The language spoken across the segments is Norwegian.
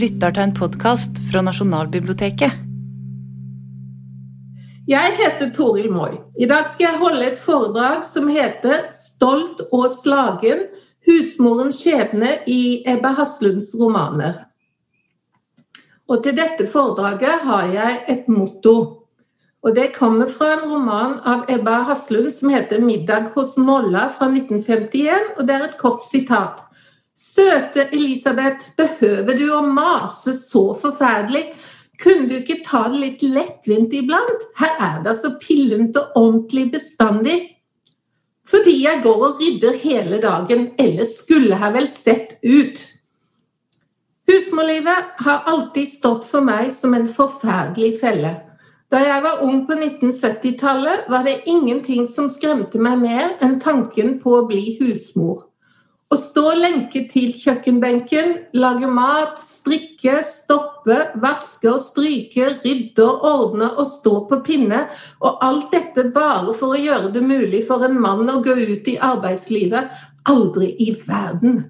lytter til en podkast fra Nasjonalbiblioteket. Jeg heter Toril Moi. I dag skal jeg holde et foredrag som heter 'Stolt og slagen husmorens skjebne i Ebba Haslunds romaner'. Og til dette foredraget har jeg et motto. Og Det kommer fra en roman av Ebba Haslund som heter 'Middag hos Molla' fra 1951. og Det er et kort sitat. Søte Elisabeth, behøver du å mase så forferdelig? Kunne du ikke ta det litt lettvint iblant? Her er det altså pillent og ordentlig bestandig. Fordi jeg går og rydder hele dagen, ellers skulle jeg vel sett ut. Husmorlivet har alltid stått for meg som en forferdelig felle. Da jeg var ung på 1970-tallet, var det ingenting som skremte meg mer enn tanken på å bli husmor. Å stå lenket til kjøkkenbenken, lage mat, strikke, stoppe, vaske og stryke, rydde og ordne og stå på pinne, og alt dette bare for å gjøre det mulig for en mann å gå ut i arbeidslivet. Aldri i verden!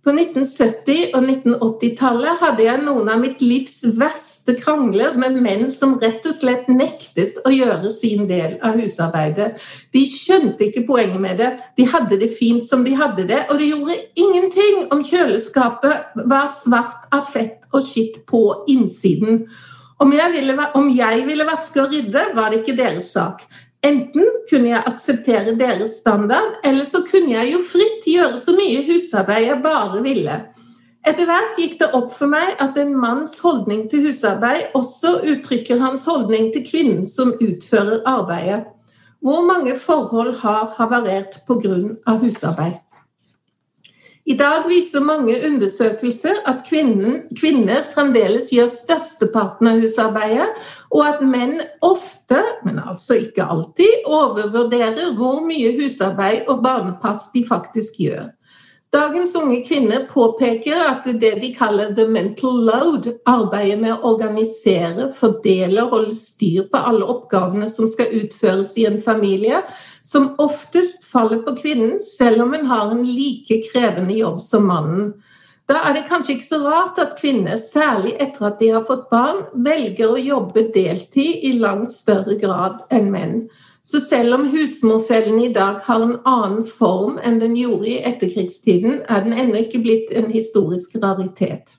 På 1970- og 1980-tallet hadde jeg noen av mitt livs verste krangler med menn som rett og slett nektet å gjøre sin del av husarbeidet. De skjønte ikke poenget med det. De hadde det fint som de hadde det, og det gjorde ingenting om kjøleskapet var svart av fett og skitt på innsiden. Om jeg, ville, om jeg ville vaske og rydde, var det ikke deres sak. Enten kunne jeg akseptere deres standard, eller så kunne jeg jo fritt gjøre så mye husarbeid jeg bare ville. Etter hvert gikk det opp for meg at en manns holdning til husarbeid også uttrykker hans holdning til kvinnen som utfører arbeidet. Hvor mange forhold har havarert pga. husarbeid? I dag viser mange undersøkelser at kvinnen, kvinner fremdeles gjør størsteparten av husarbeidet, og at menn ofte, men altså ikke alltid, overvurderer hvor mye husarbeid og barnepass de faktisk gjør. Dagens unge kvinner påpeker at det de kaller the mental load, arbeidet med å organisere, fordele og holde styr på alle oppgavene som skal utføres i en familie, som oftest faller på kvinnen, selv om hun har en like krevende jobb som mannen. Da er det kanskje ikke så rart at kvinner, særlig etter at de har fått barn, velger å jobbe deltid i langt større grad enn menn. Så selv om husmorfellen i dag har en annen form enn den gjorde i etterkrigstiden, er den ennå ikke blitt en historisk raritet.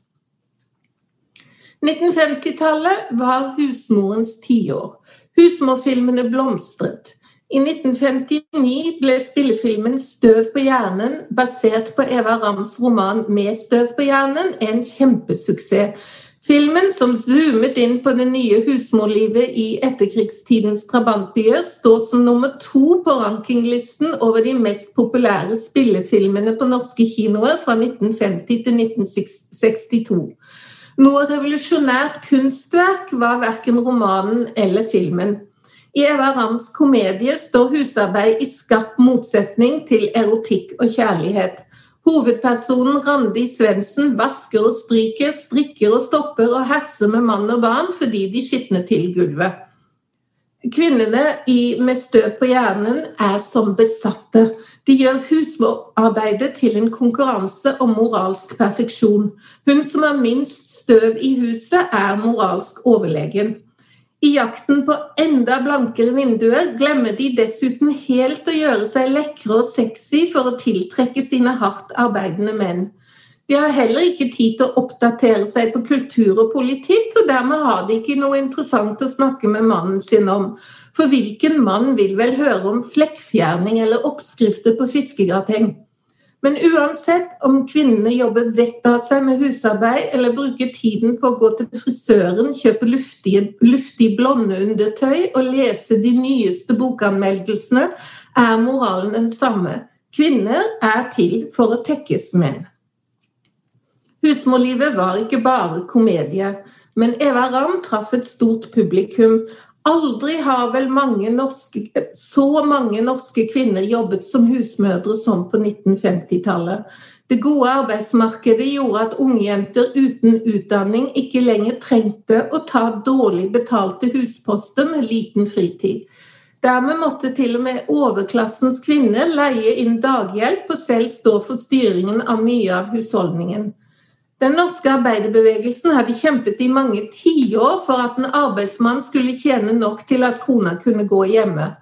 1950-tallet var husmorens tiår. Husmorfilmene blomstret. I 1959 ble spillefilmen 'Støv på hjernen', basert på Eva Rams roman 'Med støv på hjernen', en kjempesuksess. Filmen, som zoomet inn på det nye husmorlivet i etterkrigstidens trabantbyer, står som nummer to på rankinglisten over de mest populære spillefilmene på norske kinoer fra 1950 til 1962. Noe revolusjonært kunstverk var verken romanen eller filmen. I Eva Rams komedie står husarbeid i skarp motsetning til erotikk og kjærlighet. Hovedpersonen Randi Svendsen vasker og stryker, strikker og stopper og herser med mann og barn fordi de skitner til gulvet. Kvinnene med støv på hjernen er som besatte. De gjør husarbeidet til en konkurranse om moralsk perfeksjon. Hun som har minst støv i huset, er moralsk overlegen. I jakten på enda blankere vinduer glemmer de dessuten helt å gjøre seg lekre og sexy for å tiltrekke sine hardt arbeidende menn. De har heller ikke tid til å oppdatere seg på kultur og politikk, og dermed har de ikke noe interessant å snakke med mannen sin om. For hvilken mann vil vel høre om flekkfjerning eller oppskrifter på fiskegrateng? Men uansett om kvinnene jobber vettet av seg med husarbeid eller bruker tiden på å gå til frisøren, kjøpe luftige, luftig blondeundertøy og lese de nyeste bokanmeldelsene, er moralen den samme. Kvinner er til for å tekkes menn. Husmorlivet var ikke bare komedie, men Eva Ramm traff et stort publikum, Aldri har vel mange norske, så mange norske kvinner jobbet som husmødre som på 1950-tallet. Det gode arbeidsmarkedet gjorde at ungjenter uten utdanning ikke lenger trengte å ta dårlig betalte husposter med liten fritid. Dermed måtte til og med overklassens kvinner leie inn daghjelp og selv stå for styringen av mye av husholdningen. Den norske arbeiderbevegelsen hadde kjempet i mange tiår for at en arbeidsmann skulle tjene nok til at kona kunne gå hjemme.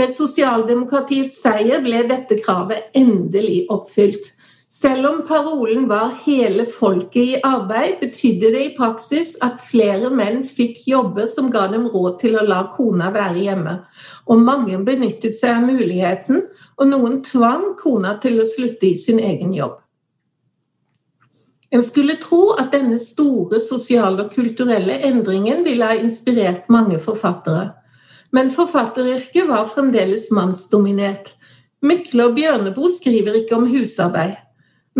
Med sosialdemokratiets seier ble dette kravet endelig oppfylt. Selv om parolen var 'hele folket i arbeid', betydde det i praksis at flere menn fikk jobber som ga dem råd til å la kona være hjemme. Og mange benyttet seg av muligheten, og noen tvang kona til å slutte i sin egen jobb. En skulle tro at denne store sosiale og kulturelle endringen ville ha inspirert mange forfattere. Men forfatteryrket var fremdeles mannsdominert. Mykle og Bjørneboe skriver ikke om husarbeid.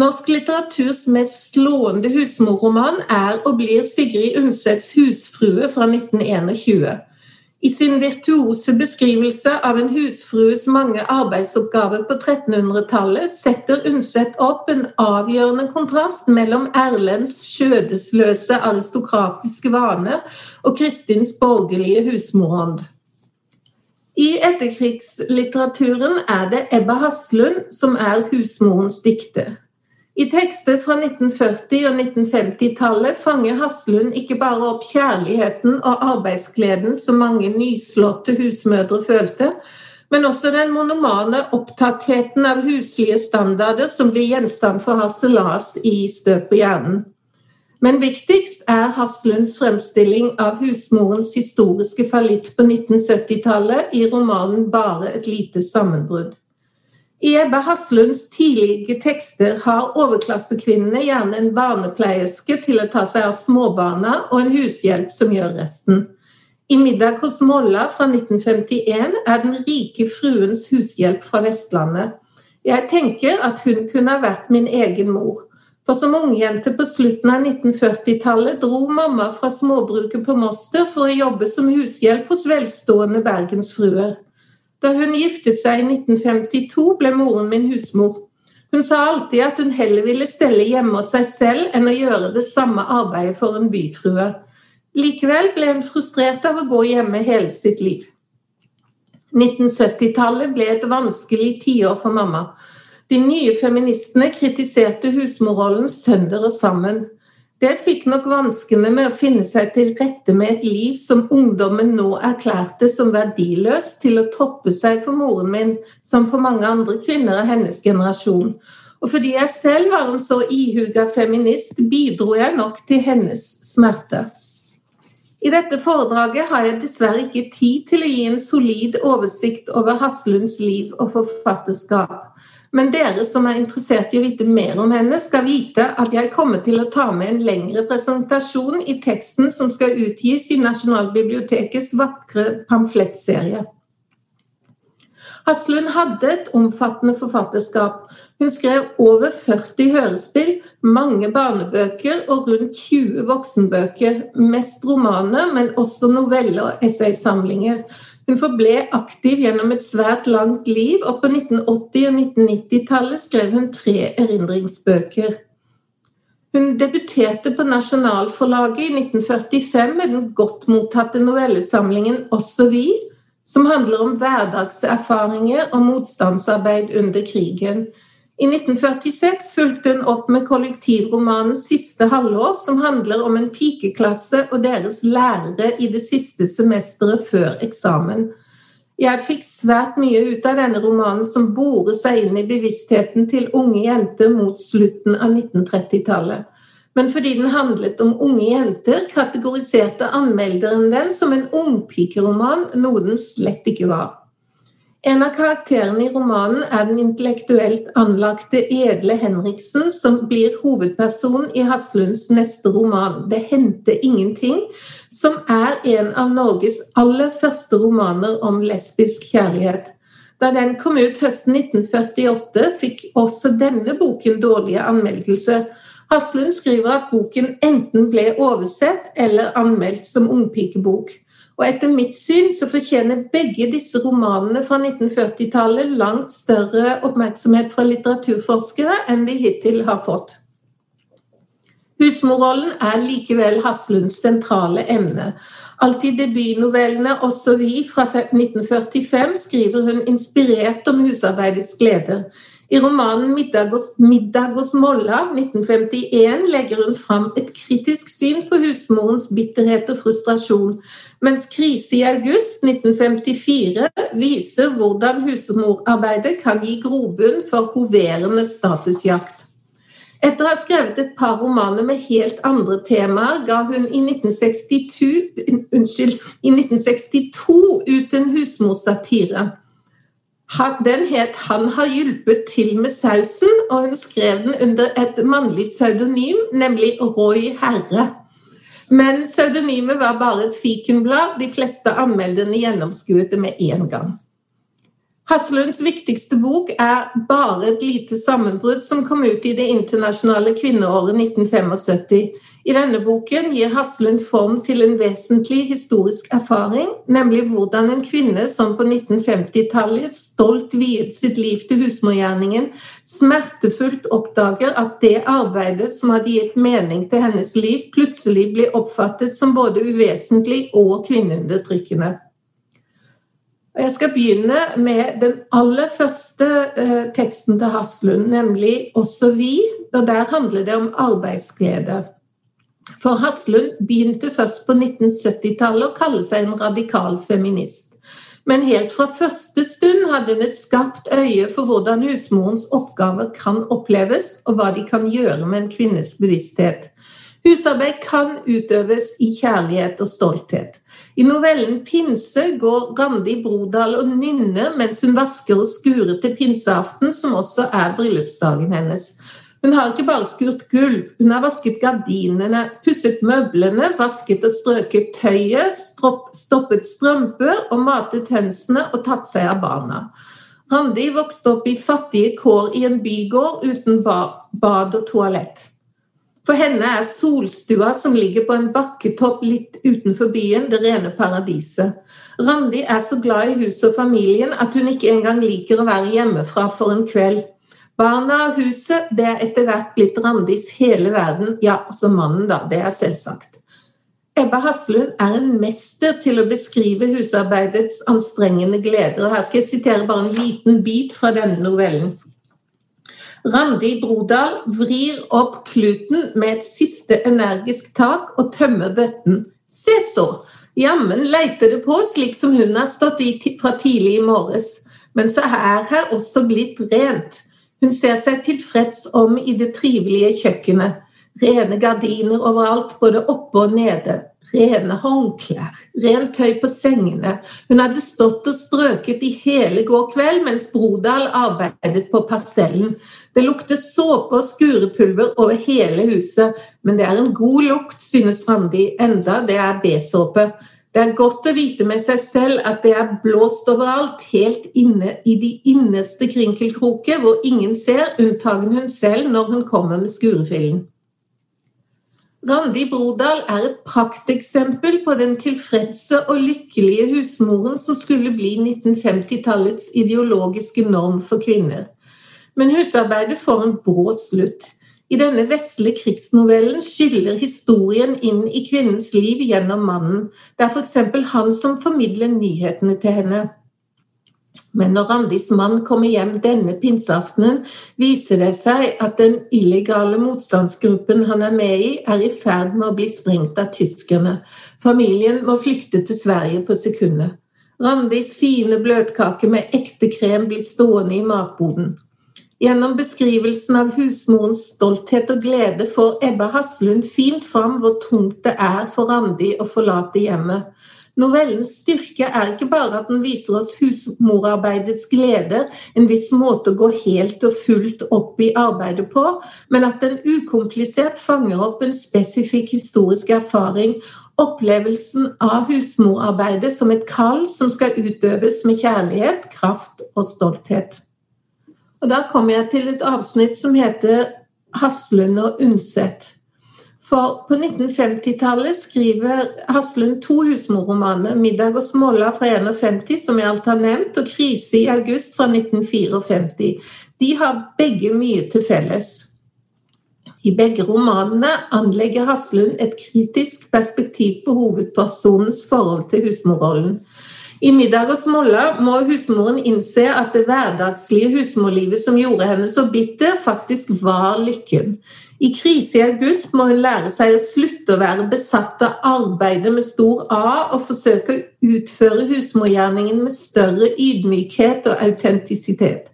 Norsk litteraturs mest slående husmorroman er og blir Sigrid Undsets 'Husfrue' fra 1921. I sin virtuose beskrivelse av en husfrues mange arbeidsoppgaver på 1300-tallet setter Undset opp en avgjørende kontrast mellom Erlends skjødesløse aristokratiske vaner og Kristins borgerlige husmorånd. I etterkrigslitteraturen er det Ebba Haslund som er husmorens dikter. I tekster fra 1940- og 1950-tallet fanger Haslund ikke bare opp kjærligheten og arbeidsgleden som mange nyslåtte husmødre følte, men også den monomane opptattheten av huslige standarder som blir gjenstand for harselas i Støv på hjernen. Men viktigst er Haslunds fremstilling av husmorens historiske fallitt på 1970-tallet i romanen 'Bare et lite sammenbrudd'. I Ebbe Haslunds tidlige tekster har overklassekvinnene gjerne en barnepleierske til å ta seg av småbarna, og en hushjelp som gjør resten. I 'Middag hos Molla' fra 1951 er den rike fruens hushjelp fra Vestlandet. Jeg tenker at hun kunne ha vært min egen mor. For som ungjente på slutten av 1940-tallet dro mamma fra småbruket på Moster for å jobbe som hushjelp hos velstående bergensfruer. Da hun giftet seg i 1952, ble moren min husmor. Hun sa alltid at hun heller ville stelle hjemme hos seg selv enn å gjøre det samme arbeidet for en byfrue. Likevel ble hun frustrert av å gå hjemme hele sitt liv. 1970-tallet ble et vanskelig tiår for mamma. De nye feministene kritiserte husmorrollen sønder og sammen. Det fikk nok vanskene med å finne seg til rette med et liv som ungdommen nå erklærte som verdiløst, til å toppe seg for moren min, som for mange andre kvinner av hennes generasjon. Og fordi jeg selv var en så ihuga feminist, bidro jeg nok til hennes smerte. I dette foredraget har jeg dessverre ikke tid til å gi en solid oversikt over Haslunds liv og forfatterskap. Men dere som er interessert i å vite mer om henne, skal vite at jeg kommer til å ta med en lengre presentasjon i teksten som skal utgis i Nasjonalbibliotekets vakre pamflettserie. Haslund hadde et omfattende forfatterskap. Hun skrev over 40 hørespill, mange barnebøker og rundt 20 voksenbøker. Mest romaner, men også noveller og essaysamlinger. Hun forble aktiv gjennom et svært langt liv, og på 1980- og 1990-tallet skrev hun tre erindringsbøker. Hun debuterte på Nasjonalforlaget i 1945 med den godt mottatte novellesamlingen 'Også vi', som handler om hverdagserfaringer og motstandsarbeid under krigen. I 1946 fulgte hun opp med kollektivromanen 'Siste halvår', som handler om en pikeklasse og deres lærere i det siste semesteret før eksamen. Jeg fikk svært mye ut av denne romanen, som borer seg inn i bevisstheten til unge jenter mot slutten av 1930-tallet. Men fordi den handlet om unge jenter, kategoriserte anmelderen den som en ungpikeroman, noe den slett ikke var. En av karakterene i romanen er den intellektuelt anlagte Edle Henriksen, som blir hovedperson i Haslunds neste roman, 'Det hendte ingenting', som er en av Norges aller første romaner om lesbisk kjærlighet. Da den kom ut høsten 1948, fikk også denne boken dårlige anmeldelser. Haslund skriver at boken enten ble oversett eller anmeldt som ungpikebok. Og etter mitt syn så fortjener begge disse romanene fra 1940-tallet langt større oppmerksomhet fra litteraturforskere enn de hittil har fått. Husmorrollen er likevel Haslunds sentrale emne. Alt i debutnovellene 'Også vi' fra 1945 skriver hun inspirert om husarbeidets gleder. I romanen 'Middag hos Molla' 1951 legger hun fram et kritisk syn på husmorens bitterhet og frustrasjon, mens 'Krise i august' 1954 viser hvordan husmorarbeidet kan gi grobunn for hoverende statusjakt. Etter å ha skrevet et par romaner med helt andre temaer, ga hun i 1962, unnskyld, i 1962 ut en husmorsatire. Den het 'Han har hjulpet til med sausen', og hun skrev den under et mannlig pseudonym, nemlig Roy Herre. Men pseudonymet var bare et fikenblad. De fleste anmelderne gjennomskuet det med en gang. Hasselunds viktigste bok er 'Bare et lite sammenbrudd', som kom ut i det internasjonale kvinneåret 1975. I denne boken gir Haslund form til en vesentlig historisk erfaring, nemlig hvordan en kvinne som på 1950-tallet stolt viet sitt liv til husmorgjerningen, smertefullt oppdager at det arbeidet som hadde gitt mening til hennes liv, plutselig blir oppfattet som både uvesentlig og kvinneundertrykkende. Jeg skal begynne med den aller første eh, teksten til Haslund, nemlig 'Også vi'. og Der handler det om arbeidsglede. For Haslund begynte først på 1970-tallet å kalle seg en radikal feminist. Men helt fra første stund hadde hun et skarpt øye for hvordan husmorens oppgaver kan oppleves, og hva de kan gjøre med en kvinnes bevissthet. Husarbeid kan utøves i kjærlighet og stolthet. I novellen 'Pinse' går Randi Brodal og nynner mens hun vasker og skurer til pinseaften, som også er bryllupsdagen hennes. Hun har ikke bare skurt gulv, hun har vasket gardinene, pusset møblene, vasket og strøket tøyet, stoppet strømper og matet hønsene og tatt seg av barna. Randi vokste opp i fattige kår i en bygård uten bad og toalett. For henne er solstua som ligger på en bakketopp litt utenfor byen, det rene paradiset. Randi er så glad i huset og familien at hun ikke engang liker å være hjemmefra for en kveld. Barna og huset det er etter hvert blitt Randis hele verden, ja, altså mannen, da, det er selvsagt. Ebba Haslund er en mester til å beskrive husarbeidets anstrengende gleder. Her skal jeg sitere bare en liten bit fra denne novellen. Randi Brodal vrir opp kluten med et siste energisk tak og tømmer bøtten. Se så! Jammen leiter det på, slik som hun har stått i fra tidlig i morges. Men så er her også blitt rent. Hun ser seg tilfreds om i det trivelige kjøkkenet. Rene gardiner overalt, både oppe og nede. Rene håndklær, rent tøy på sengene. Hun hadde stått og strøket i hele går kveld mens Brodal arbeidet på parsellen. Det lukter såpe og skurepulver over hele huset, men det er en god lukt, synes Randi, enda det er B-såpe. Det er godt å vite med seg selv at det er blåst overalt, helt inne i de innerste krinkelkroker, hvor ingen ser, unntagen hun selv når hun kommer med skurefillen. Randi Brodal er et prakteksempel på den tilfredse og lykkelige husmoren som skulle bli 1950-tallets ideologiske norm for kvinner. Men husarbeidet får en brå slutt. I denne vesle krigsnovellen skiller historien inn i kvinnens liv gjennom mannen. Det er f.eks. han som formidler nyhetene til henne. Men når Randis mann kommer hjem denne pinseaftenen, viser det seg at den illegale motstandsgruppen han er med i, er i ferd med å bli sprengt av tyskerne. Familien må flykte til Sverige på sekundet. Randis fine bløtkake med ekte krem blir stående i matboden. Gjennom beskrivelsen av husmorens stolthet og glede får Ebba Haslund fint fram hvor tungt det er for Randi å forlate hjemmet. Novellens styrke er ikke bare at den viser oss husmorarbeidets glede, en viss måte å gå helt og fullt opp i arbeidet på, men at den ukomplisert fanger opp en spesifikk historisk erfaring, opplevelsen av husmorarbeidet som et kall som skal utøves med kjærlighet, kraft og stolthet. Og Da kommer jeg til et avsnitt som heter 'Haslund og Undset'. For på 1950-tallet skriver Haslund to husmorromaner, 'Middag og småla' fra 1951, som jeg alt har nevnt, og 'Krise i august' fra 1954. De har begge mye til felles. I begge romanene anlegger Haslund et kritisk perspektiv på hovedpersonens forhold til husmorrollen. I 'Middag og Molla' må husmoren innse at det hverdagslige husmorlivet som gjorde henne så bitter, faktisk var lykken. I krise i august må hun lære seg å slutte å være besatt av arbeidet med stor A og forsøke å utføre husmorgjerningen med større ydmykhet og autentisitet.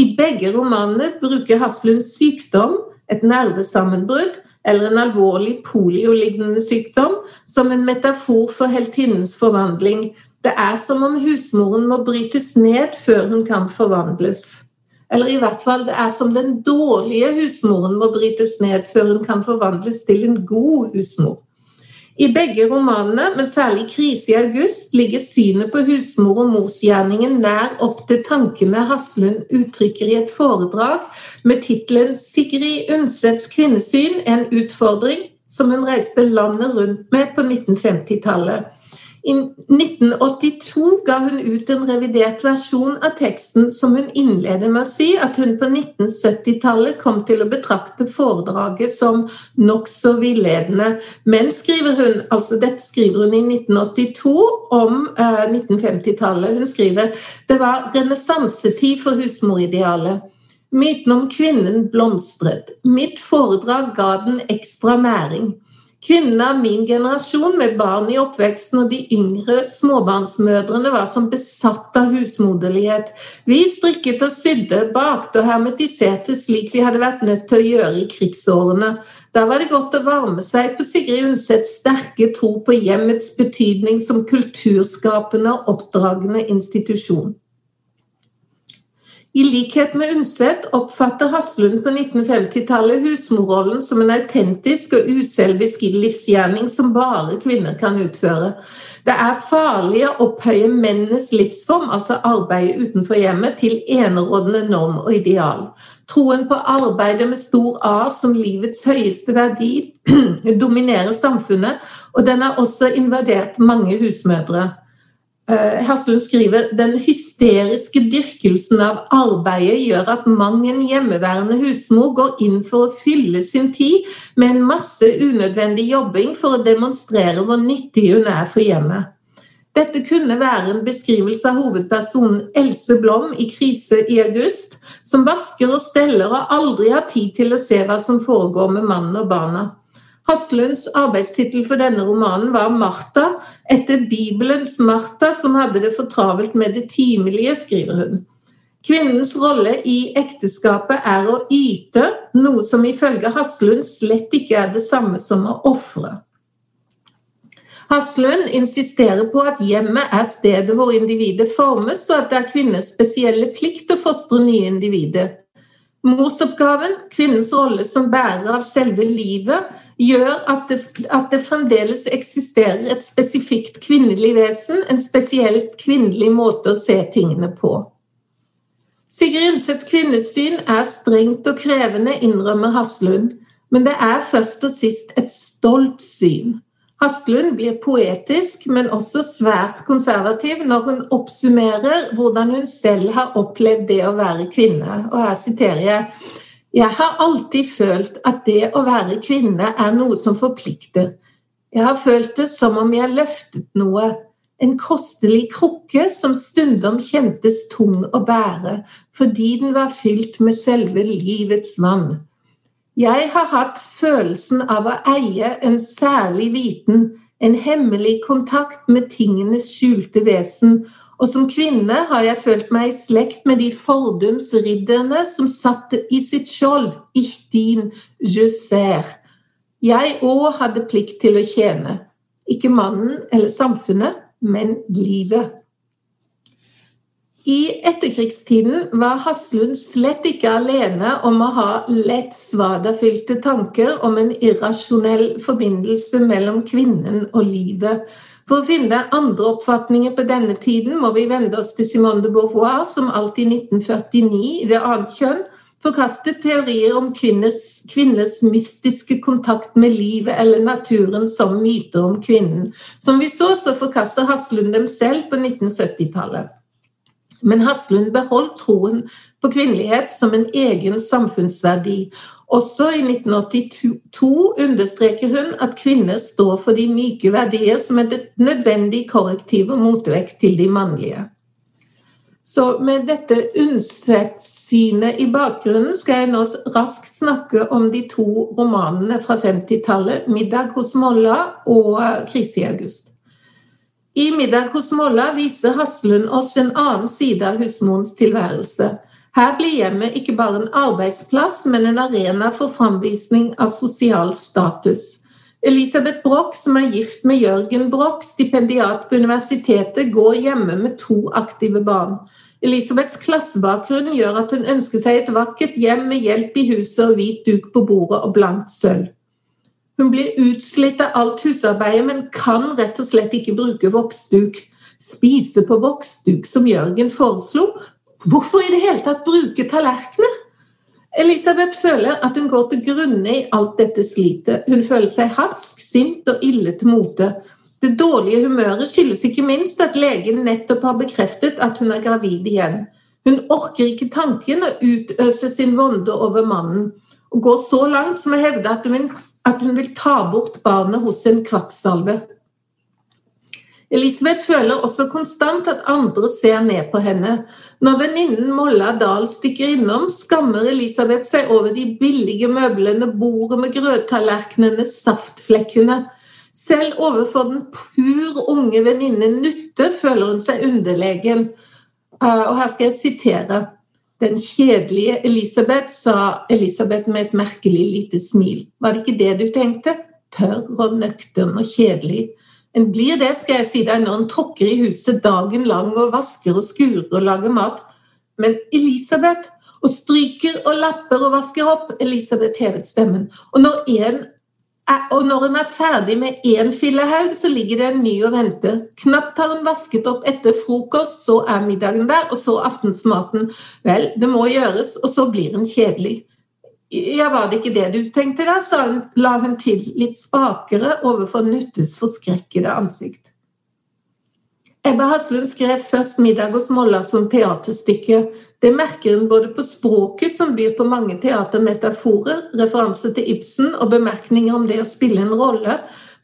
I begge romanene bruker Haslund sykdom, et nervesammenbrudd eller en alvorlig poliolignende sykdom som en metafor for heltinnens forvandling det er som om husmoren må brytes ned før hun kan forvandles. Eller i hvert fall, det er som den dårlige husmoren må brytes ned før hun kan forvandles til en god husmor. I begge romanene, men særlig 'Krise i august', ligger synet på husmor- og morsgjerningen nær opp til tankene Haslund uttrykker i et foredrag med tittelen 'Sigrid Undsets kvinnesyn en utfordring', som hun reiste landet rundt med på 1950-tallet. I 1982 ga hun ut en revidert versjon av teksten som hun innleder med å si at hun på 1970-tallet kom til å betrakte foredraget som nokså villedende. Men skriver hun, altså dette skriver hun i 1982 om eh, 1950-tallet. Hun skriver det var renessansetid for husmoridealet. Myten om kvinnen blomstret. Mitt foredrag ga den ekstra næring. Kvinnene av min generasjon med barn i oppveksten og de yngre småbarnsmødrene var som besatt av husmoderlighet. Vi strikket og sydde, bakte og hermetiserte slik vi hadde vært nødt til å gjøre i krigsårene. Da var det godt å varme seg på Sigrid Undsets sterke tro på hjemmets betydning som kulturskapende og oppdragende institusjon. I likhet med Undset oppfatter Haslund på 1950-tallet husmorrollen som en autentisk og uselvisk livsgjerning som bare kvinner kan utføre. Det er farlig å opphøye mennenes livsform, altså arbeidet utenfor hjemmet, til enerådende norm og ideal. Troen på arbeidet med stor A som livets høyeste verdi dominerer samfunnet, og den har også invadert mange husmødre. Haslund eh, skriver den hysteriske dyrkelsen av arbeidet gjør at mang en hjemmeværende husmor går inn for å fylle sin tid med en masse unødvendig jobbing for å demonstrere hvor nyttig hun er for hjemmet. Dette kunne være en beskrivelse av hovedpersonen Else Blom i 'Krise i august', som vasker og steller og aldri har tid til å se hva som foregår med mannen og barna. Haslunds arbeidstittel for denne romanen var 'Martha', etter Bibelens Martha, som hadde det for travelt med det timelige, skriver hun. Kvinnens rolle i ekteskapet er å yte, noe som ifølge Haslund slett ikke er det samme som å ofre. Haslund insisterer på at hjemmet er stedet hvor individet formes, og at det er kvinners spesielle plikt å fostre nye individer. Morsoppgaven, kvinnens rolle som bærer av selve livet, gjør at det, at det, fremdeles eksisterer et spesifikt kvinnelig vesen, en spesielt kvinnelig måte å se tingene på. Sigrid Undsets kvinnesyn er strengt og krevende, innrømmer Haslund, men det er først og sist et stolt syn. Haslund blir poetisk, men også svært konservativ når hun oppsummerer hvordan hun selv har opplevd det å være kvinne. Og her siterer jeg jeg har alltid følt at det å være kvinne er noe som forplikter. Jeg har følt det som om jeg løftet noe, en kostelig krukke som stundom kjentes tung å bære fordi den var fylt med selve livets vann. Jeg har hatt følelsen av å eie en særlig viten, en hemmelig kontakt med tingenes skjulte vesen, og som kvinne har jeg følt meg i slekt med de fordumsridderne som satt i sitt skjold, ich din, je ser. Jeg òg hadde plikt til å tjene, ikke mannen eller samfunnet, men livet. I etterkrigstiden var Haslund slett ikke alene om å ha lett svadafylte tanker om en irrasjonell forbindelse mellom kvinnen og livet. For å finne andre oppfatninger på denne tiden må vi vende oss til Simone de Beauvoir, som alt i 1949 i det annet kjønn forkastet teorier om kvinnes, kvinnes, mystiske kontakt med livet eller naturen som myter om kvinnen. Som vi så, så forkaster Haslund dem selv på 1970-tallet. Men Haslund beholdt troen på kvinnelighet som en egen samfunnsverdi. Også i 1982 understreker hun at kvinner står for de myke verdier som et nødvendig korrektiv og motvekt til de mannlige. Så med dette Undset-synet i bakgrunnen skal jeg nå raskt snakke om de to romanene fra 50-tallet, 'Middag hos Molla' og 'Krise i august'. I 'Middag hos Molla' viser Haslund oss en annen side av husmorens tilværelse. Her blir hjemmet ikke bare en arbeidsplass, men en arena for framvisning av sosial status. Elisabeth Broch, som er gift med Jørgen Broch, stipendiat på universitetet, går hjemme med to aktive barn. Elisabeths klassebakgrunn gjør at hun ønsker seg et vakkert hjem med hjelp i huset og hvit duk på bordet og blankt sølv. Hun blir utslitt av alt husarbeidet, men kan rett og slett ikke bruke voksduk. Spise på voksduk, som Jørgen foreslo. Hvorfor i det hele tatt bruke tallerkener? Elisabeth føler at hun går til grunne i alt dette slitet. Hun føler seg hatsk, sint og ille til mote. Det dårlige humøret skyldes ikke minst at legen nettopp har bekreftet at hun er gravid igjen. Hun orker ikke tanken å utøse sin vonde over mannen, og går så langt som å hevde at hun, at hun vil ta bort barnet hos en kvakksalve. Elisabeth føler også konstant at andre ser ned på henne. Når venninnen Molla Dahl stikker innom, skammer Elisabeth seg over de billige møblene, bordet med grøttallerkenene, saftflekkene. Selv overfor den pur unge venninnen Nutte føler hun seg underlegen. Eh, og her skal jeg sitere. Den kjedelige Elisabeth, sa Elisabeth med et merkelig lite smil. Var det ikke det du tenkte? Tørr og nøktern og kjedelig. En blir det, skal jeg si deg, når en tråkker i huset dagen lang og vasker og skurer og lager mat. Men Elisabeth Og stryker og lapper og vasker opp. Elisabeth hevet stemmen. Og når en og når hun er ferdig med én fillehaug, så ligger det en ny og venter. Knapt har hun vasket opp etter frokost, så er middagen der, og så aftensmaten. Vel, det må gjøres, og så blir hun kjedelig. Ja, var det ikke det du tenkte da, hun, la hun til, litt spakere overfor Nuttes forskrekkede ansikt. Ebba Haslund skrev først 'Middag hos Molla' som teaterstykke. Det merker hun både på språket, som byr på mange teatermetaforer, referanse til Ibsen og bemerkninger om det å spille en rolle,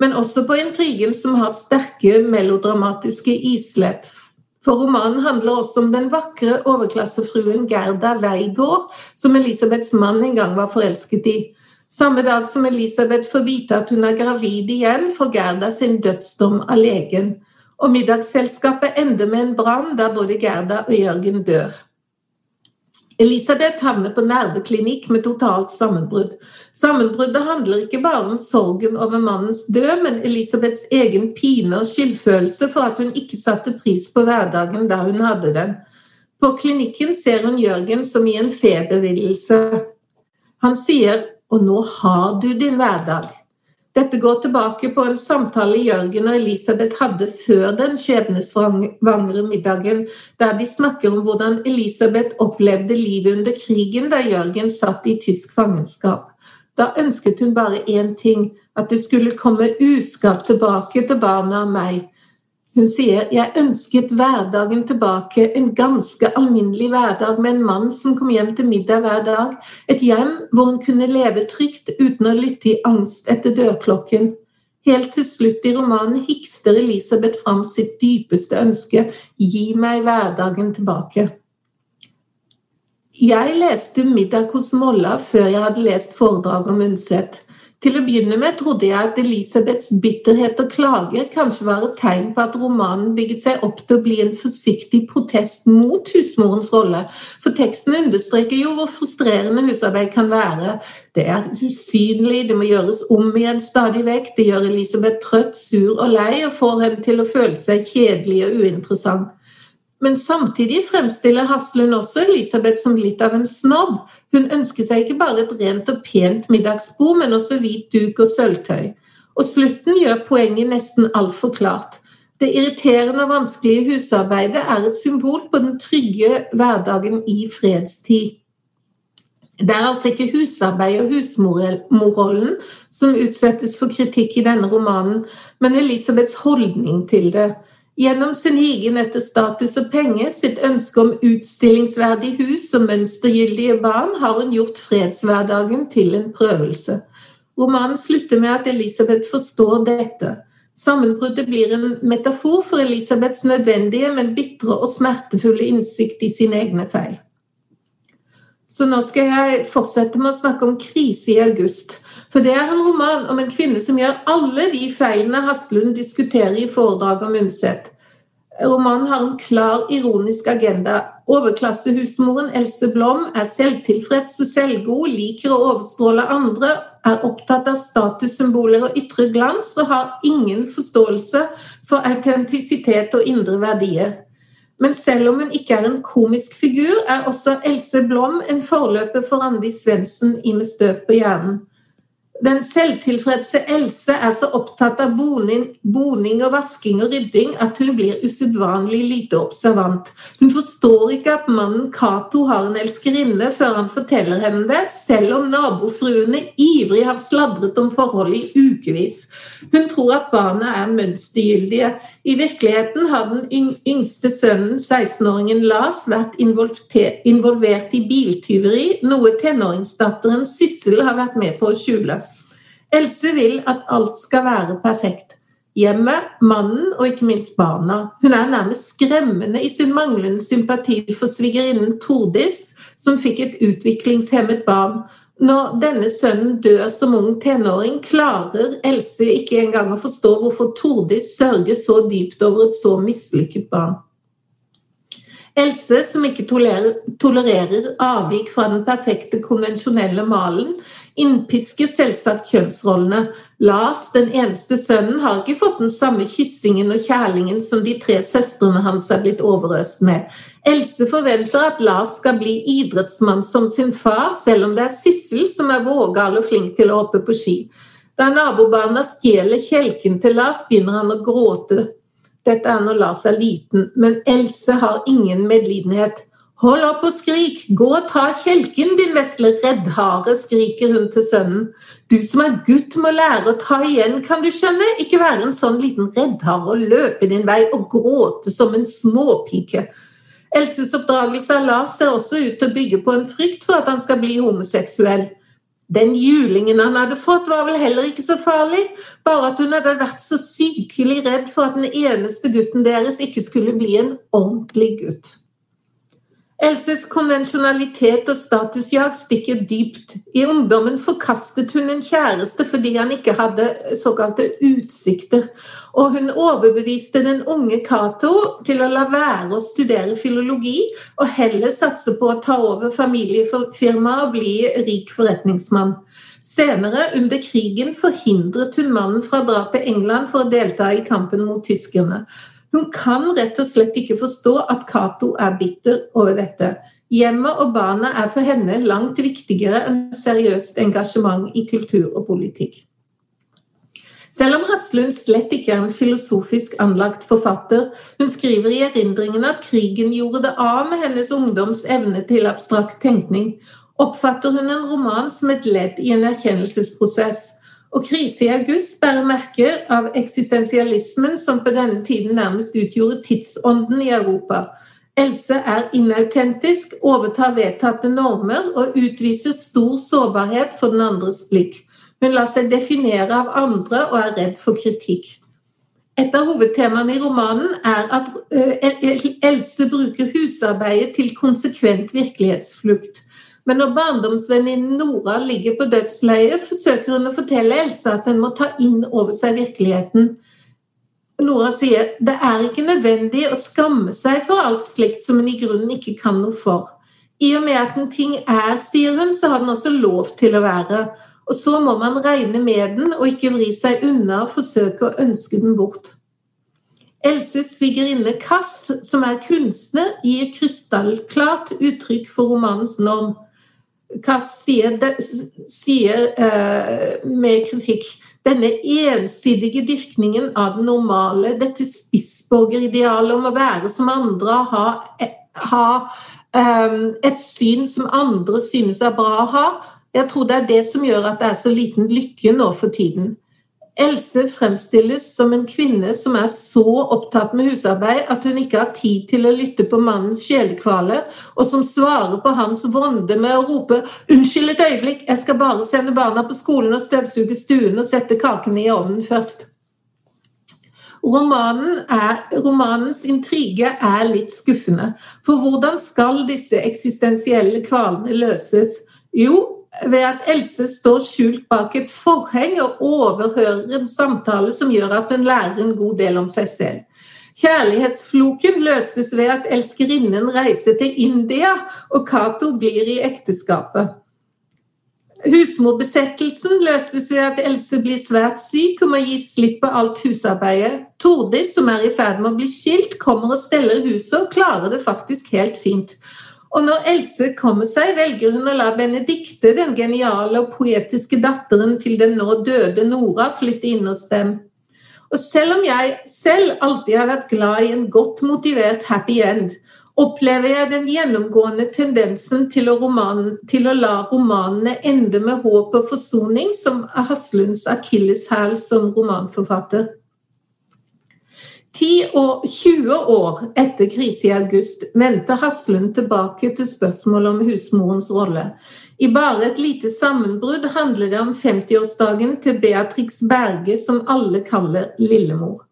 men også på intrigen som har sterke melodramatiske islett. For romanen handler også om den vakre overklassefruen Gerda Weigård, som Elisabeths mann en gang var forelsket i. Samme dag som Elisabeth får vite at hun er gravid igjen, får Gerda sin dødsdom av legen. Og middagsselskapet ender med en brann der både Gerda og Jørgen dør. Elisabeth havner på nerveklinikk med totalt sammenbrudd. Sammenbruddet handler ikke bare om sorgen over mannens død, men Elisabeths egen pine og skyldfølelse for at hun ikke satte pris på hverdagen da hun hadde den. På klinikken ser hun Jørgen som i en febervillelse. Han sier 'Og nå har du din hverdag'. Dette går tilbake på en samtale Jørgen og Elisabeth hadde før den skjebnesvangre middagen, der de snakker om hvordan Elisabeth opplevde livet under krigen da Jørgen satt i tysk fangenskap. Da ønsket hun bare én ting, at det skulle komme uskatt tilbake til barna og meg. Hun sier jeg ønsket hverdagen tilbake, en ganske alminnelig hverdag med en mann som kom hjem til middag hver dag. Et hjem hvor hun kunne leve trygt uten å lytte i angst etter dørklokken. Helt til slutt i romanen hikster Elisabeth fram sitt dypeste ønske gi meg hverdagen tilbake. Jeg leste 'Middag hos Molla' før jeg hadde lest foredraget om Undset. Til å begynne med trodde jeg at Elisabeths bitterhet og klage kanskje var et tegn på at romanen bygget seg opp til å bli en forsiktig protest mot husmorens rolle, for teksten understreker jo hvor frustrerende husarbeid kan være. Det er usynlig, det må gjøres om igjen stadig vekk, det gjør Elisabeth trøtt, sur og lei og får henne til å føle seg kjedelig og uinteressant. Men samtidig fremstiller Haslund også Elisabeth som litt av en snobb. Hun ønsker seg ikke bare et rent og pent middagsbord, men også hvit duk og sølvtøy. Og slutten gjør poenget nesten altfor klart. Det irriterende og vanskelige husarbeidet er et symbol på den trygge hverdagen i fredstid. Det er altså ikke husarbeid og husmorrollen som utsettes for kritikk i denne romanen, men Elisabeths holdning til det. Gjennom sin higen etter status og penger, sitt ønske om utstillingsverdig hus og mønstergyldige barn, har hun gjort fredshverdagen til en prøvelse. Romanen slutter med at Elisabeth forstår dette. Sammenbruddet blir en metafor for Elisabeths nødvendige, men bitre og smertefulle innsikt i sine egne feil. Så nå skal jeg fortsette med å snakke om krise i august. For det er en roman om en kvinne som gjør alle de feilene Haslund diskuterer i foredraget om Undset. Romanen har en klar ironisk agenda. Overklassehusmoren Else Blom er selvtilfreds og selvgod, liker å overstråle andre, er opptatt av statussymboler og ytre glans og har ingen forståelse for autentisitet og indre verdier. Men selv om hun ikke er en komisk figur, er også Else Blom en forløper for Randi Svendsen i Med støv på hjernen. Den selvtilfredse Else er så opptatt av boning, boning, og vasking og rydding at hun blir usedvanlig lite observant. Hun forstår ikke at mannen Cato har en elskerinne før han forteller henne det, selv om nabofruene ivrig har sladret om forholdet i ukevis. Hun tror at barna er mønstergyldige. I virkeligheten har den yngste sønnen, 16-åringen Lars, vært involvert i biltyveri, noe tenåringsdatteren Syssel har vært med på å skjule. Else vil at alt skal være perfekt. Hjemmet, mannen og ikke minst barna. Hun er nærmest skremmende i sin manglende sympati for svigerinnen Tordis, som fikk et utviklingshemmet barn. Når denne sønnen dør som ung tenåring, klarer Else ikke engang å forstå hvorfor Tordis sørger så dypt over et så mislykket barn. Else, som ikke tolerer, tolererer avvik fra den perfekte, konvensjonelle malen, innpisker selvsagt kjønnsrollene. Lars, den eneste sønnen, har ikke fått den samme kyssingen og kjærlingen som de tre søstrene hans er blitt overøst med. Else forventer at Lars skal bli idrettsmann som sin far, selv om det er Sissel som er vågal og flink til å hoppe på ski. Da nabobarna stjeler kjelken til Lars, begynner han å gråte. Dette er når Lars er liten, men Else har ingen medlidenhet. Hold opp og skrik! Gå og ta kjelken, din vesle reddhare, skriker hun til sønnen. Du som er gutt må lære å ta igjen, kan du skjønne, ikke være en sånn liten reddhare og løpe din vei og gråte som en småpike. Elses oppdragelse av Lars ser også ut til å bygge på en frykt for at han skal bli homoseksuell. Den julingen han hadde fått, var vel heller ikke så farlig, bare at hun hadde vært så sykelig redd for at den eneste gutten deres ikke skulle bli en ordentlig gutt. Elses konvensjonalitet og statusjag stikker dypt. I ungdommen forkastet hun en kjæreste fordi han ikke hadde såkalte utsikter. Og hun overbeviste den unge Cato til å la være å studere filologi, og heller satse på å ta over familiefirmaet og bli rik forretningsmann. Senere, under krigen, forhindret hun mannen fra å dra til England for å delta i kampen mot tyskerne. Hun kan rett og slett ikke forstå at Cato er bitter over dette. Hjemmet og barna er for henne langt viktigere enn seriøst engasjement i kultur og politikk. Selv om Haslund slett ikke er en filosofisk anlagt forfatter, hun skriver i erindringene at krigen gjorde det av med hennes ungdoms evne til abstrakt tenkning, oppfatter hun en roman som et ledd i en erkjennelsesprosess. Og krise i august bærer merke av eksistensialismen som på denne tiden nærmest utgjorde tidsånden i Europa. Else er inautentisk, overtar vedtatte normer og utviser stor sårbarhet for den andres blikk. Hun lar seg definere av andre og er redd for kritikk. Et av hovedtemaene i romanen er at eh, Else bruker husarbeidet til konsekvent virkelighetsflukt. Men når barndomsvenninnen Nora ligger på dødsleiet, forsøker hun å fortelle Elsa at den må ta inn over seg virkeligheten. Nora sier det er ikke nødvendig å skamme seg for alt slikt som hun i grunnen ikke kan noe for. I og med at en ting er, sier hun, så har den også lov til å være. Og så må man regne med den og ikke vri seg unna og forsøke å ønske den bort. Elses svigerinne Kass, som er kunstner, gir krystallklart uttrykk for romanens norm. Kass sier, sier uh, med kritikk denne ensidige dyrkningen av det normale, dette spissborgeridealet om å være som andre, ha, ha um, et syn som andre synes er bra å ha, jeg tror det er det som gjør at det er så liten lykke nå for tiden. Else fremstilles som en kvinne som er så opptatt med husarbeid at hun ikke har tid til å lytte på mannens sjelekvale, og som svarer på hans vonde med å rope 'Unnskyld et øyeblikk, jeg skal bare sende barna på skolen og støvsuge stuen og sette kakene i ovnen først'. Romanen er, romanens intrige er litt skuffende. For hvordan skal disse eksistensielle kvalene løses? Jo, ved at Else står skjult bak et forheng og overhører en samtale som gjør at hun lærer en god del om seg selv. Kjærlighetsfloken løses ved at elskerinnen reiser til India, og Cato blir i ekteskapet. Husmorbesettelsen løses ved at Else blir svært syk og må gi slipp på alt husarbeidet. Tordis, som er i ferd med å bli skilt, kommer og steller huset og klarer det faktisk helt fint. Og når Else kommer seg, velger hun å la Benedikte, den geniale og poetiske datteren til den nå døde Nora, flytte inn hos dem. Og selv om jeg selv alltid har vært glad i en godt motivert happy end, opplever jeg den gjennomgående tendensen til å, roman, til å la romanene ende med håp og forsoning, som er Haslunds akilleshæl som romanforfatter. 10 og 20 år etter krise i august vendte Haslund tilbake til spørsmålet om husmorens rolle. I bare et lite sammenbrudd handler det om 50-årsdagen til Beatrix Berge, som alle kaller lillemor.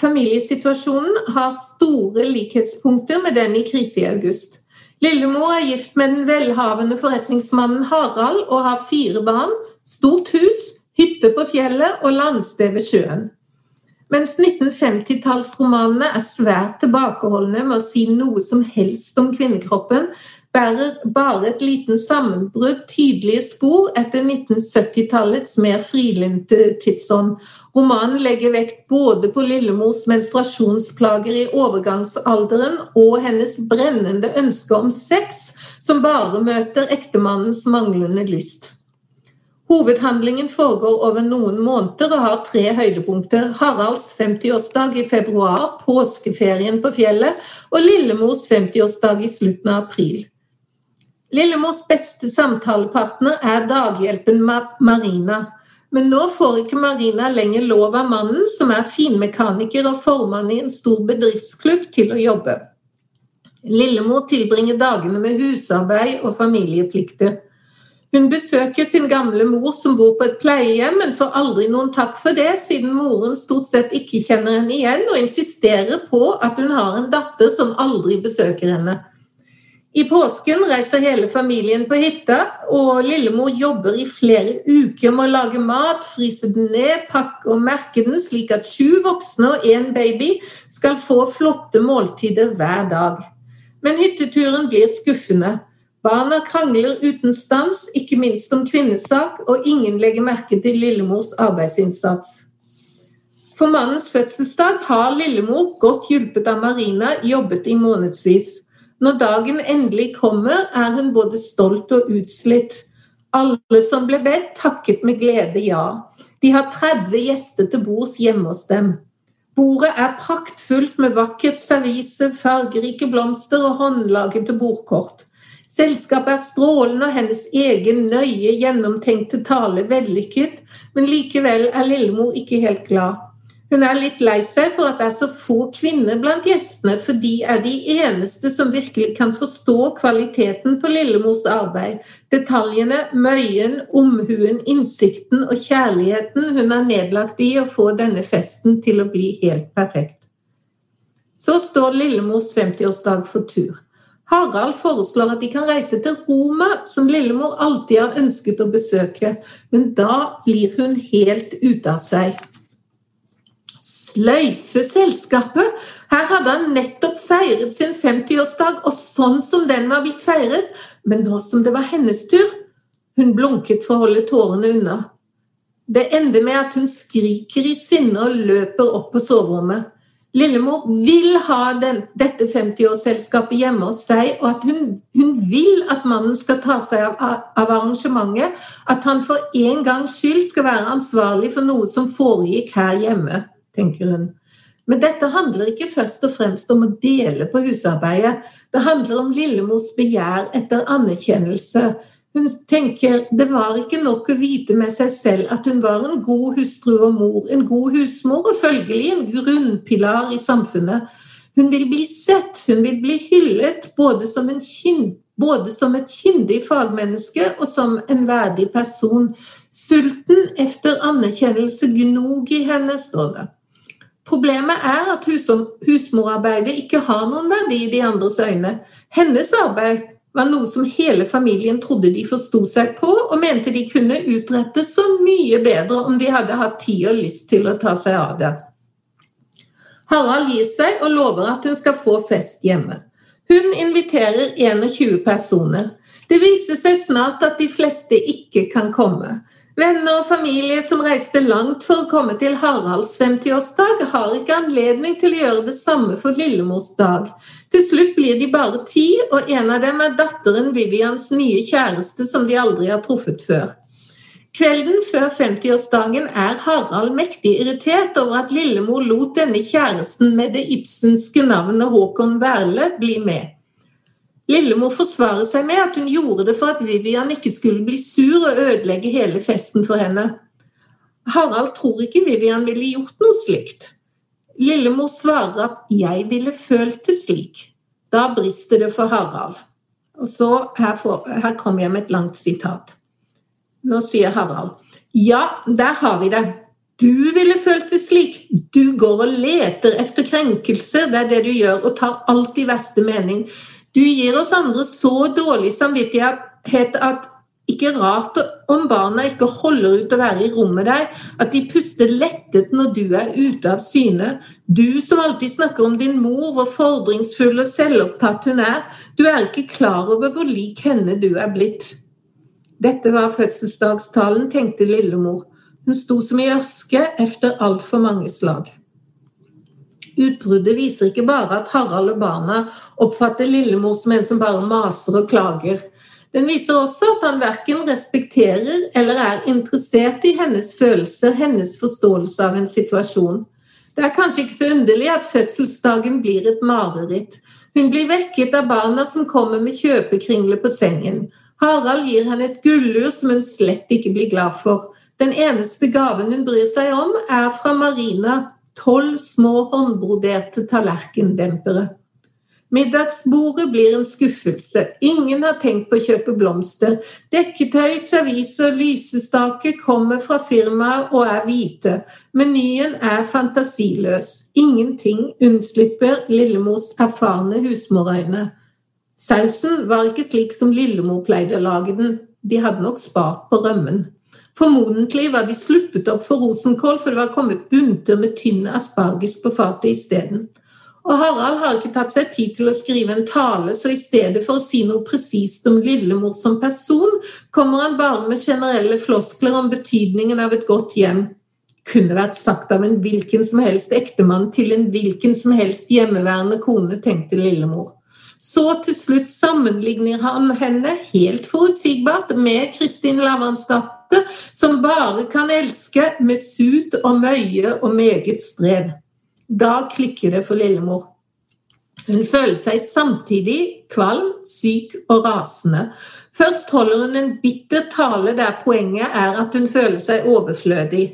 Familiesituasjonen har store likhetspunkter med den i krise i august. Lillemor er gift med den velhavende forretningsmannen Harald og har fire barn, stort hus, hytte på fjellet og landsted ved sjøen. Mens 1950-tallsromanene er svært tilbakeholdne med å si noe som helst om kvinnekroppen, bærer bare et liten sammenbrudd tydelige spor etter 1970-tallets mer frilynte tidsånd. Romanen legger vekt både på Lillemors menstruasjonsplager i overgangsalderen og hennes brennende ønske om sex, som bare møter ektemannens manglende lyst. Hovedhandlingen foregår over noen måneder og har tre høydepunkter. Haralds 50-årsdag i februar, påskeferien på fjellet og Lillemors 50-årsdag i slutten av april. Lillemors beste samtalepartner er daghjelpen Marina. Men nå får ikke Marina lenger lov av mannen, som er finmekaniker og formann i en stor bedriftsklubb, til å jobbe. Lillemor tilbringer dagene med husarbeid og familieplikter. Hun besøker sin gamle mor som bor på et pleiehjem, men får aldri noen takk for det, siden moren stort sett ikke kjenner henne igjen, og insisterer på at hun har en datter som aldri besøker henne. I påsken reiser hele familien på hytta, og lillemor jobber i flere uker med å lage mat, fryse den ned, pakke og merke den, slik at sju voksne og én baby skal få flotte måltider hver dag. Men hytteturen blir skuffende. Barna krangler uten stans, ikke minst om kvinnesak, og ingen legger merke til lillemors arbeidsinnsats. For mannens fødselsdag har lillemor, godt hjulpet av Marina, jobbet i månedsvis. Når dagen endelig kommer, er hun både stolt og utslitt. Alle som ble bedt, takket med glede ja. De har 30 gjester til bords hjemme hos dem. Bordet er praktfullt med vakkert servise, fargerike blomster og håndlagete bordkort. Selskapet er strålende og hennes egen nøye gjennomtenkte tale vellykket, men likevel er Lillemor ikke helt glad. Hun er litt lei seg for at det er så få kvinner blant gjestene, for de er de eneste som virkelig kan forstå kvaliteten på Lillemors arbeid. Detaljene, møyen, omhuen, innsikten og kjærligheten hun har nedlagt i å få denne festen til å bli helt perfekt. Så står Lillemors 50-årsdag for tur. Harald foreslår at de kan reise til Roma, som lillemor alltid har ønsket å besøke, men da blir hun helt ute av seg. Sløyfe selskapet! Her hadde han nettopp feiret sin 50-årsdag, og sånn som den var blitt feiret, men nå som det var hennes tur Hun blunket for å holde tårene unna. Det ender med at hun skriker i sinne og løper opp på soverommet. Lillemor vil ha den, dette 50-årsselskapet hjemme hos seg, og at hun, hun, vil at mannen skal ta seg av, av, arrangementet. At han for en gangs skyld skal være ansvarlig for noe som foregikk her hjemme, tenker hun. Men dette handler ikke først og fremst om å dele på husarbeidet. Det handler om Lillemors begjær etter anerkjennelse. Hun tenker det var ikke nok å vite med seg selv at hun var en god hustru og mor, en god husmor og følgelig en grunnpilar i samfunnet. Hun vil bli sett, hun vil bli hyllet både som, kyn, både som et kyndig fagmenneske og som en verdig person. Sulten efter anerkjennelse gnog i henne, står det. Problemet er at husmorarbeidet ikke har noen verdi i de andres øyne. Hennes arbeid var noe som hele familien trodde de forsto seg på, og mente de kunne utrette så mye bedre om de hadde hatt tid og lyst til å ta seg av det. Harald gir seg og lover at hun skal få fest hjemme. Hun inviterer 21 personer. Det viser seg snart at de fleste ikke kan komme. Venner og familie som reiste langt for å komme til Haralds 50-årsdag, har ikke anledning til å gjøre det samme for lillemors dag. Til slutt blir de bare ti, og en av dem er datteren Vivians nye kjæreste som de aldri har truffet før. Kvelden før 50-årsdagen er Harald mektig irritert over at lillemor lot denne kjæresten med det ibsenske navnet Håkon Werle bli med. Lillemor forsvarer seg med at hun gjorde det for at Vivian ikke skulle bli sur og ødelegge hele festen for henne. Harald tror ikke Vivian ville gjort noe slikt. Lillemor svarer at 'jeg ville følt det slik'. Da brister det for Harald. Og så Her, får, her kommer jeg med et langt sitat. Nå sier Harald 'Ja, der har vi det'. Du ville følt det slik. Du går og leter efter krenkelser. Det er det du gjør, og tar alt i verste mening. Du gir oss andre så dårlig samvittighet at ikke rart om barna ikke holder ut å være i rommet deg, at de puster lettet når du er ute av syne. Du som alltid snakker om din mor, hvor fordringsfull og selvopptatt hun er. Du er ikke klar over hvor lik henne du er blitt. Dette var fødselsdagstalen, tenkte lillemor. Hun sto som i ørske efter altfor mange slag. Utbruddet viser ikke bare at Harald og barna oppfatter lillemor som en som bare maser og klager. Den viser også at han verken respekterer eller er interessert i hennes følelser, hennes forståelse av en situasjon. Det er kanskje ikke så underlig at fødselsdagen blir et mareritt. Hun blir vekket av barna som kommer med kjøpekringler på sengen. Harald gir henne et gullur som hun slett ikke blir glad for. Den eneste gaven hun bryr seg om, er fra Marina, tolv små håndbroderte tallerkendempere. Middagsbordet blir en skuffelse. Ingen har tenkt på å kjøpe blomster. Dekketøy, serviser, lysestaker kommer fra firmaet og er hvite. Menyen er fantasiløs. Ingenting unnslipper Lillemors erfarne husmorøyne. Sausen var ikke slik som Lillemor pleide å lage den. De hadde nok spart på rømmen. Formodentlig var de sluppet opp for rosenkål, for det var kommet bunter med tynn asparges på fatet isteden. Og Harald har ikke tatt seg tid til å skrive en tale, så i stedet for å si noe presist om Lillemor som person, kommer han bare med generelle floskler om betydningen av et godt hjem. Kunne vært sagt av en hvilken som helst ektemann til en hvilken som helst hjemmeværende kone, tenkte Lillemor. Så til slutt sammenligner han henne helt forutsigbart med Kristin Lavransdatter måte som bare kan elske med sut og møye og meget strev. Da klikker det for lillemor. Hun føler seg samtidig kvalm, syk og rasende. Først holder hun en bitter tale der poenget er at hun føler seg overflødig.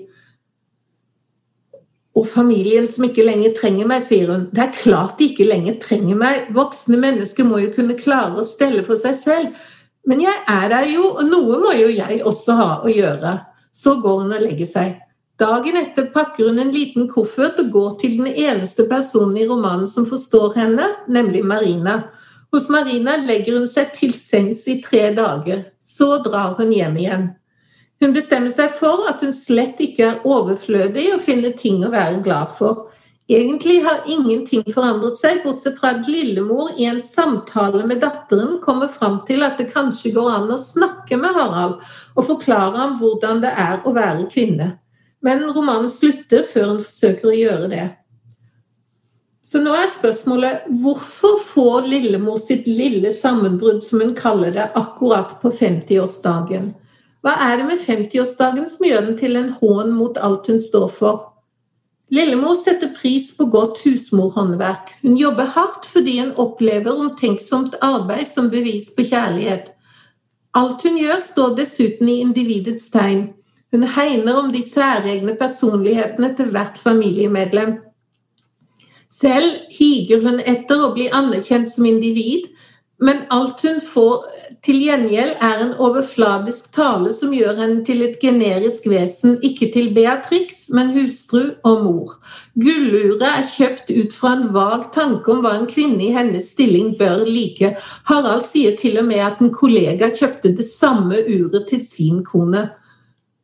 Og familien som ikke lenger trenger meg, sier hun. Det er klart de ikke lenger trenger meg. Voksne mennesker må jo kunne klare å stelle for seg selv. Men jeg er der jo, og noe må jo jeg også ha å gjøre. Så går hun og legger seg. Dagen etter pakker hun en liten koffert og går til den eneste personen i romanen som forstår henne, nemlig Marina. Hos Marina legger hun seg til sengs i tre dager. Så drar hun hjem igjen. Hun bestemmer seg for at hun slett ikke er overflødig og finner ting å være glad for. Egentlig har ingenting forandret seg, bortsett fra at lillemor i en samtale med datteren kommer fram til at det kanskje går an å snakke med Harald og forklare ham hvordan det er å være kvinne. Men romanen slutter før hun forsøker å gjøre det. Så nå er spørsmålet hvorfor får lillemor sitt lille sammenbrudd, som hun kaller det, akkurat på 50-årsdagen? Hva er det med 50-årsdagen som gjør den til en hån mot alt hun står for? Lillemor setter pris på godt husmorhåndverk. Hun jobber hardt fordi hun opplever omtenksomt arbeid som bevis på kjærlighet. Alt hun gjør, står dessuten i individets tegn. Hun hegner om de særegne personlighetene til hvert familiemedlem. Selv higer hun etter å bli anerkjent som individ, men alt hun får til gjengjeld, er en overfladisk tale som gjør henne til et generisk vesen, ikke til Beatrix, men hustru og mor. Gulluret er kjøpt ut fra en vag tanke om hva en kvinne i hennes stilling bør like. Harald sier til og med at en kollega kjøpte det samme uret til sin kone.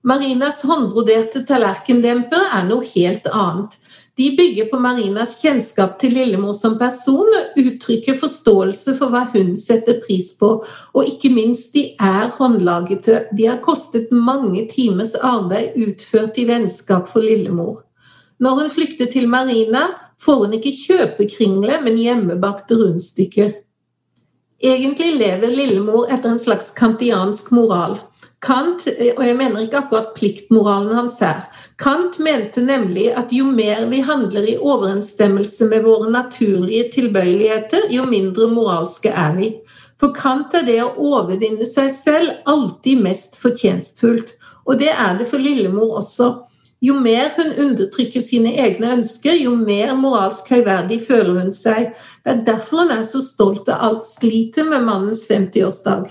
Marinas håndbroderte tallerkendemper er noe helt annet. De bygger på Marinas kjennskap til Lillemor som person og uttrykker forståelse for hva hun setter pris på. Og ikke minst, de er håndlagete. De har kostet mange timers arbeid utført i vennskap for Lillemor. Når hun flykter til Marina, får hun ikke kjøpekringle, men hjemmebakte rundstykker. Egentlig lever Lillemor etter en slags kantiansk moral. Kant, og jeg mener ikke akkurat pliktmoralen hans her, Kant mente nemlig at jo mer vi handler i overensstemmelse med våre naturlige tilbøyeligheter, jo mindre moralske er vi. For Kant er det å overvinne seg selv alltid mest fortjenstfullt. Og det er det for Lillemor også. Jo mer hun undertrykker sine egne ønsker, jo mer moralsk høyverdig føler hun seg. Det er derfor hun er så stolt av alt slitet med mannens 50-årsdag.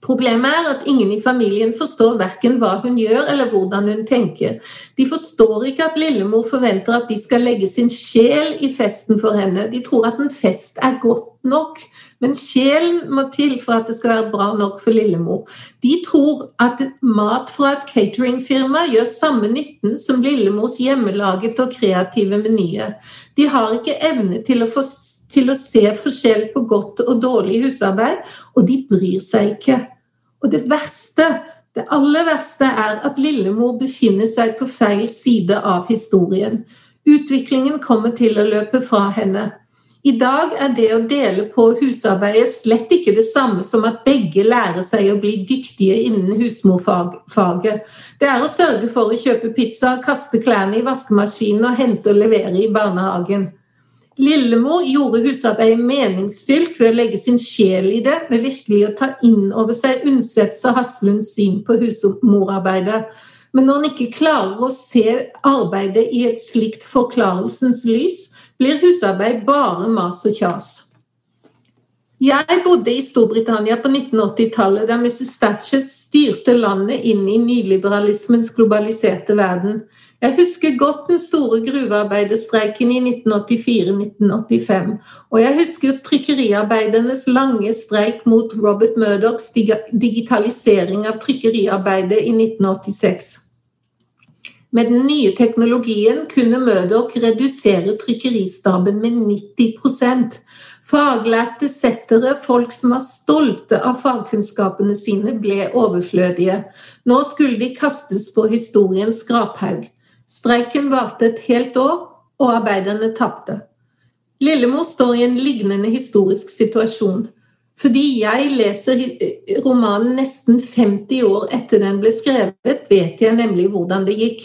Problemet er at ingen i familien forstår verken hva hun gjør eller hvordan hun tenker. De forstår ikke at lillemor forventer at de skal legge sin sjel i festen for henne. De tror at en fest er godt nok, men sjelen må til for at det skal være bra nok for lillemor. De tror at mat fra et cateringfirma gjør samme nytten som lillemors hjemmelaget og kreative menyer. De har ikke evne til å forstå til å se forskjell på godt og dårlig husarbeid, og de bryr seg ikke. Og det verste, det aller verste, er at lillemor befinner seg på feil side av historien. Utviklingen kommer til å løpe fra henne. I dag er det å dele på husarbeidet slett ikke det samme som at begge lærer seg å bli dyktige innen husmorfaget. Det er å sørge for å kjøpe pizza, kaste klærne i vaskemaskinen og hente og levere i barnehagen. Lillemor gjorde husarbeidet meningsfylt ved å legge sin sjel i det, med virkelig å ta inn over seg Undsets og Haslunds syn på husmorarbeidet. Men når en ikke klarer å se arbeidet i et slikt forklarelsens lys, blir husarbeid bare mas og kjas. Jeg bodde i Storbritannia på 1980-tallet, da Mrs. Thatcher styrte landet inn i nyliberalismens globaliserte verden. Jeg husker godt den store gruvearbeiderstreiken i 1984-1985. Og jeg husker trykkeriarbeidernes lange streik mot Robert Murdochs digitalisering av trykkeriarbeidet i 1986. Med den nye teknologien kunne Murdoch redusere trykkeristaben med 90% Faglærte settere, folk som var stolte av fagkunnskapene sine, ble overflødige. Nå skulle de kastes på historiens skraphaug. Streiken varte et helt år, og arbeiderne tapte. Lillemor står i en lignende historisk situasjon. Fordi jeg leser romanen nesten 50 år etter den ble skrevet, vet jeg nemlig hvordan det gikk.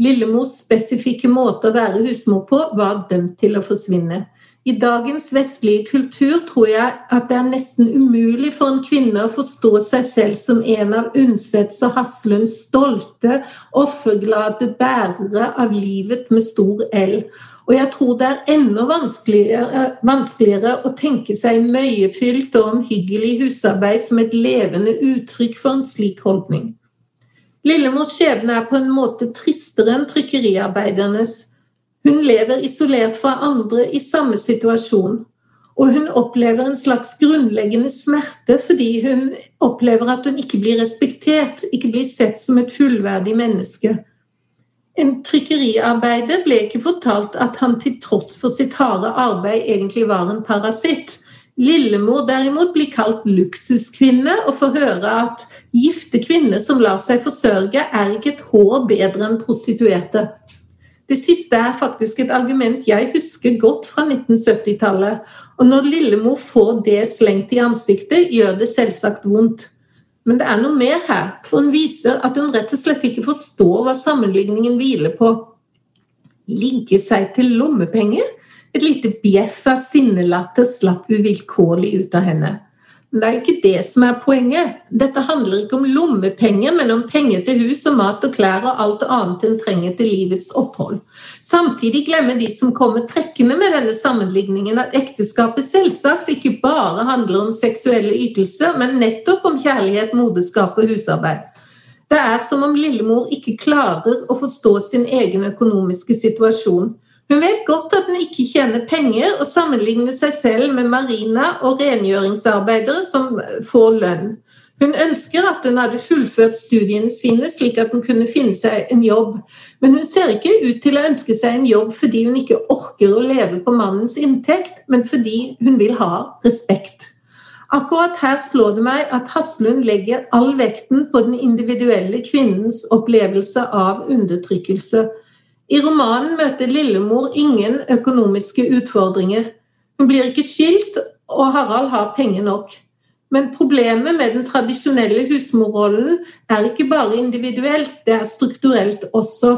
Lillemors spesifikke måte å være husmor på var dømt til å forsvinne. I dagens vestlige kultur tror jeg at det er nesten umulig for en kvinne å forstå seg selv som en av Undsets og Haslunds stolte, offerglade bærere av livet med stor L. Og jeg tror det er enda vanskeligere, vanskeligere å tenke seg møyefylt og omhyggelig husarbeid som et levende uttrykk for en slik holdning. Lillemors skjebne er på en måte tristere enn trykkeriarbeidernes. Hun lever isolert fra andre i samme situasjon. Og hun opplever en slags grunnleggende smerte fordi hun opplever at hun ikke blir respektert, ikke blir sett som et fullverdig menneske. En trykkeriarbeider ble ikke fortalt at han til tross for sitt harde arbeid egentlig var en parasitt. Lillemor derimot blir kalt luksuskvinne og får høre at gifte kvinner som lar seg forsørge, er ikke et hår bedre enn prostituerte. Det siste er faktisk et argument jeg husker godt fra 1970-tallet. Og når Lillemor får det slengt i ansiktet, gjør det selvsagt vondt. Men det er noe mer her, for hun viser at hun rett og slett ikke forstår hva sammenligningen hviler på. Ligge seg til lommepenger? Et lite bjeff av sinnelatter slapp uvilkårlig ut av henne. Men det er jo ikke det som er poenget. Dette handler ikke om lommepenger, men om penger til hus og mat og klær og alt annet en trenger til livets opphold. Samtidig glemmer de som kommer trekkende med denne sammenligningen, at ekteskapet selvsagt ikke bare handler om seksuelle ytelser, men nettopp om kjærlighet, moderskap og husarbeid. Det er som om lillemor ikke klarer å forstå sin egen økonomiske situasjon. Hun vet godt at hun ikke tjener penger, og sammenligner seg selv med marina og rengjøringsarbeidere som får lønn. Hun ønsker at hun hadde fullført studiene sine, slik at hun kunne finne seg en jobb. Men hun ser ikke ut til å ønske seg en jobb fordi hun ikke orker å leve på mannens inntekt, men fordi hun vil ha respekt. Akkurat her slår det meg at Haslund legger all vekten på den individuelle kvinnens opplevelse av undertrykkelse. I romanen møter lillemor ingen økonomiske utfordringer. Hun blir ikke skilt, og Harald har penger nok. Men problemet med den tradisjonelle husmorrollen er ikke bare individuelt, det er strukturelt også.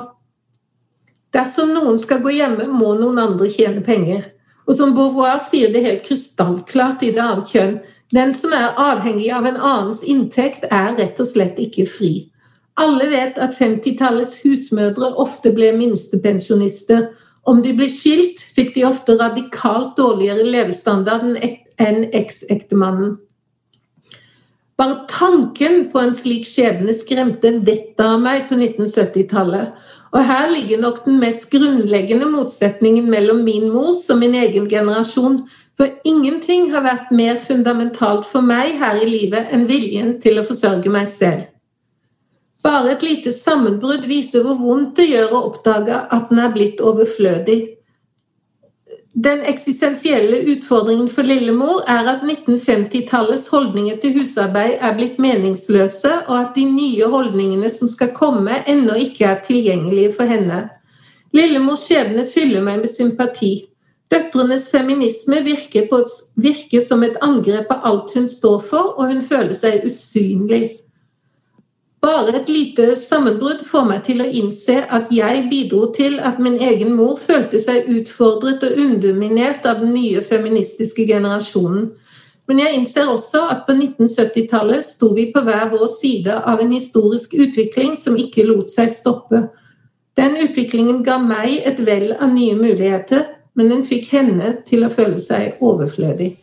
Dersom noen skal gå hjemme, må noen andre tjene penger. Og som Beauvoir sier det helt krystallklart i det annet kjønn, den som er avhengig av en annens inntekt, er rett og slett ikke fri. Alle vet at 50-tallets husmødre ofte ble minstepensjonister. Om de ble skilt, fikk de ofte radikalt dårligere levestandard enn eksektemannen. Bare tanken på en slik skjebne skremte vettet av meg på 1970-tallet. Og her ligger nok den mest grunnleggende motsetningen mellom min mors og min egen generasjon. For ingenting har vært mer fundamentalt for meg her i livet enn viljen til å forsørge meg selv. Bare et lite sammenbrudd viser hvor vondt det gjør å oppdage at den er blitt overflødig. Den eksistensielle utfordringen for Lillemor er at 1950-tallets holdninger til husarbeid er blitt meningsløse, og at de nye holdningene som skal komme, ennå ikke er tilgjengelige for henne. Lillemors skjebne fyller meg med sympati. Døtrenes feminisme virker, på, virker som et angrep på alt hun står for, og hun føler seg usynlig. Bare et lite sammenbrudd får meg til å innse at jeg bidro til at min egen mor følte seg utfordret og underminert av den nye feministiske generasjonen. Men jeg innser også at på 1970-tallet sto vi på hver vår side av en historisk utvikling som ikke lot seg stoppe. Den utviklingen ga meg et vell av nye muligheter, men den fikk henne til å føle seg overflødig.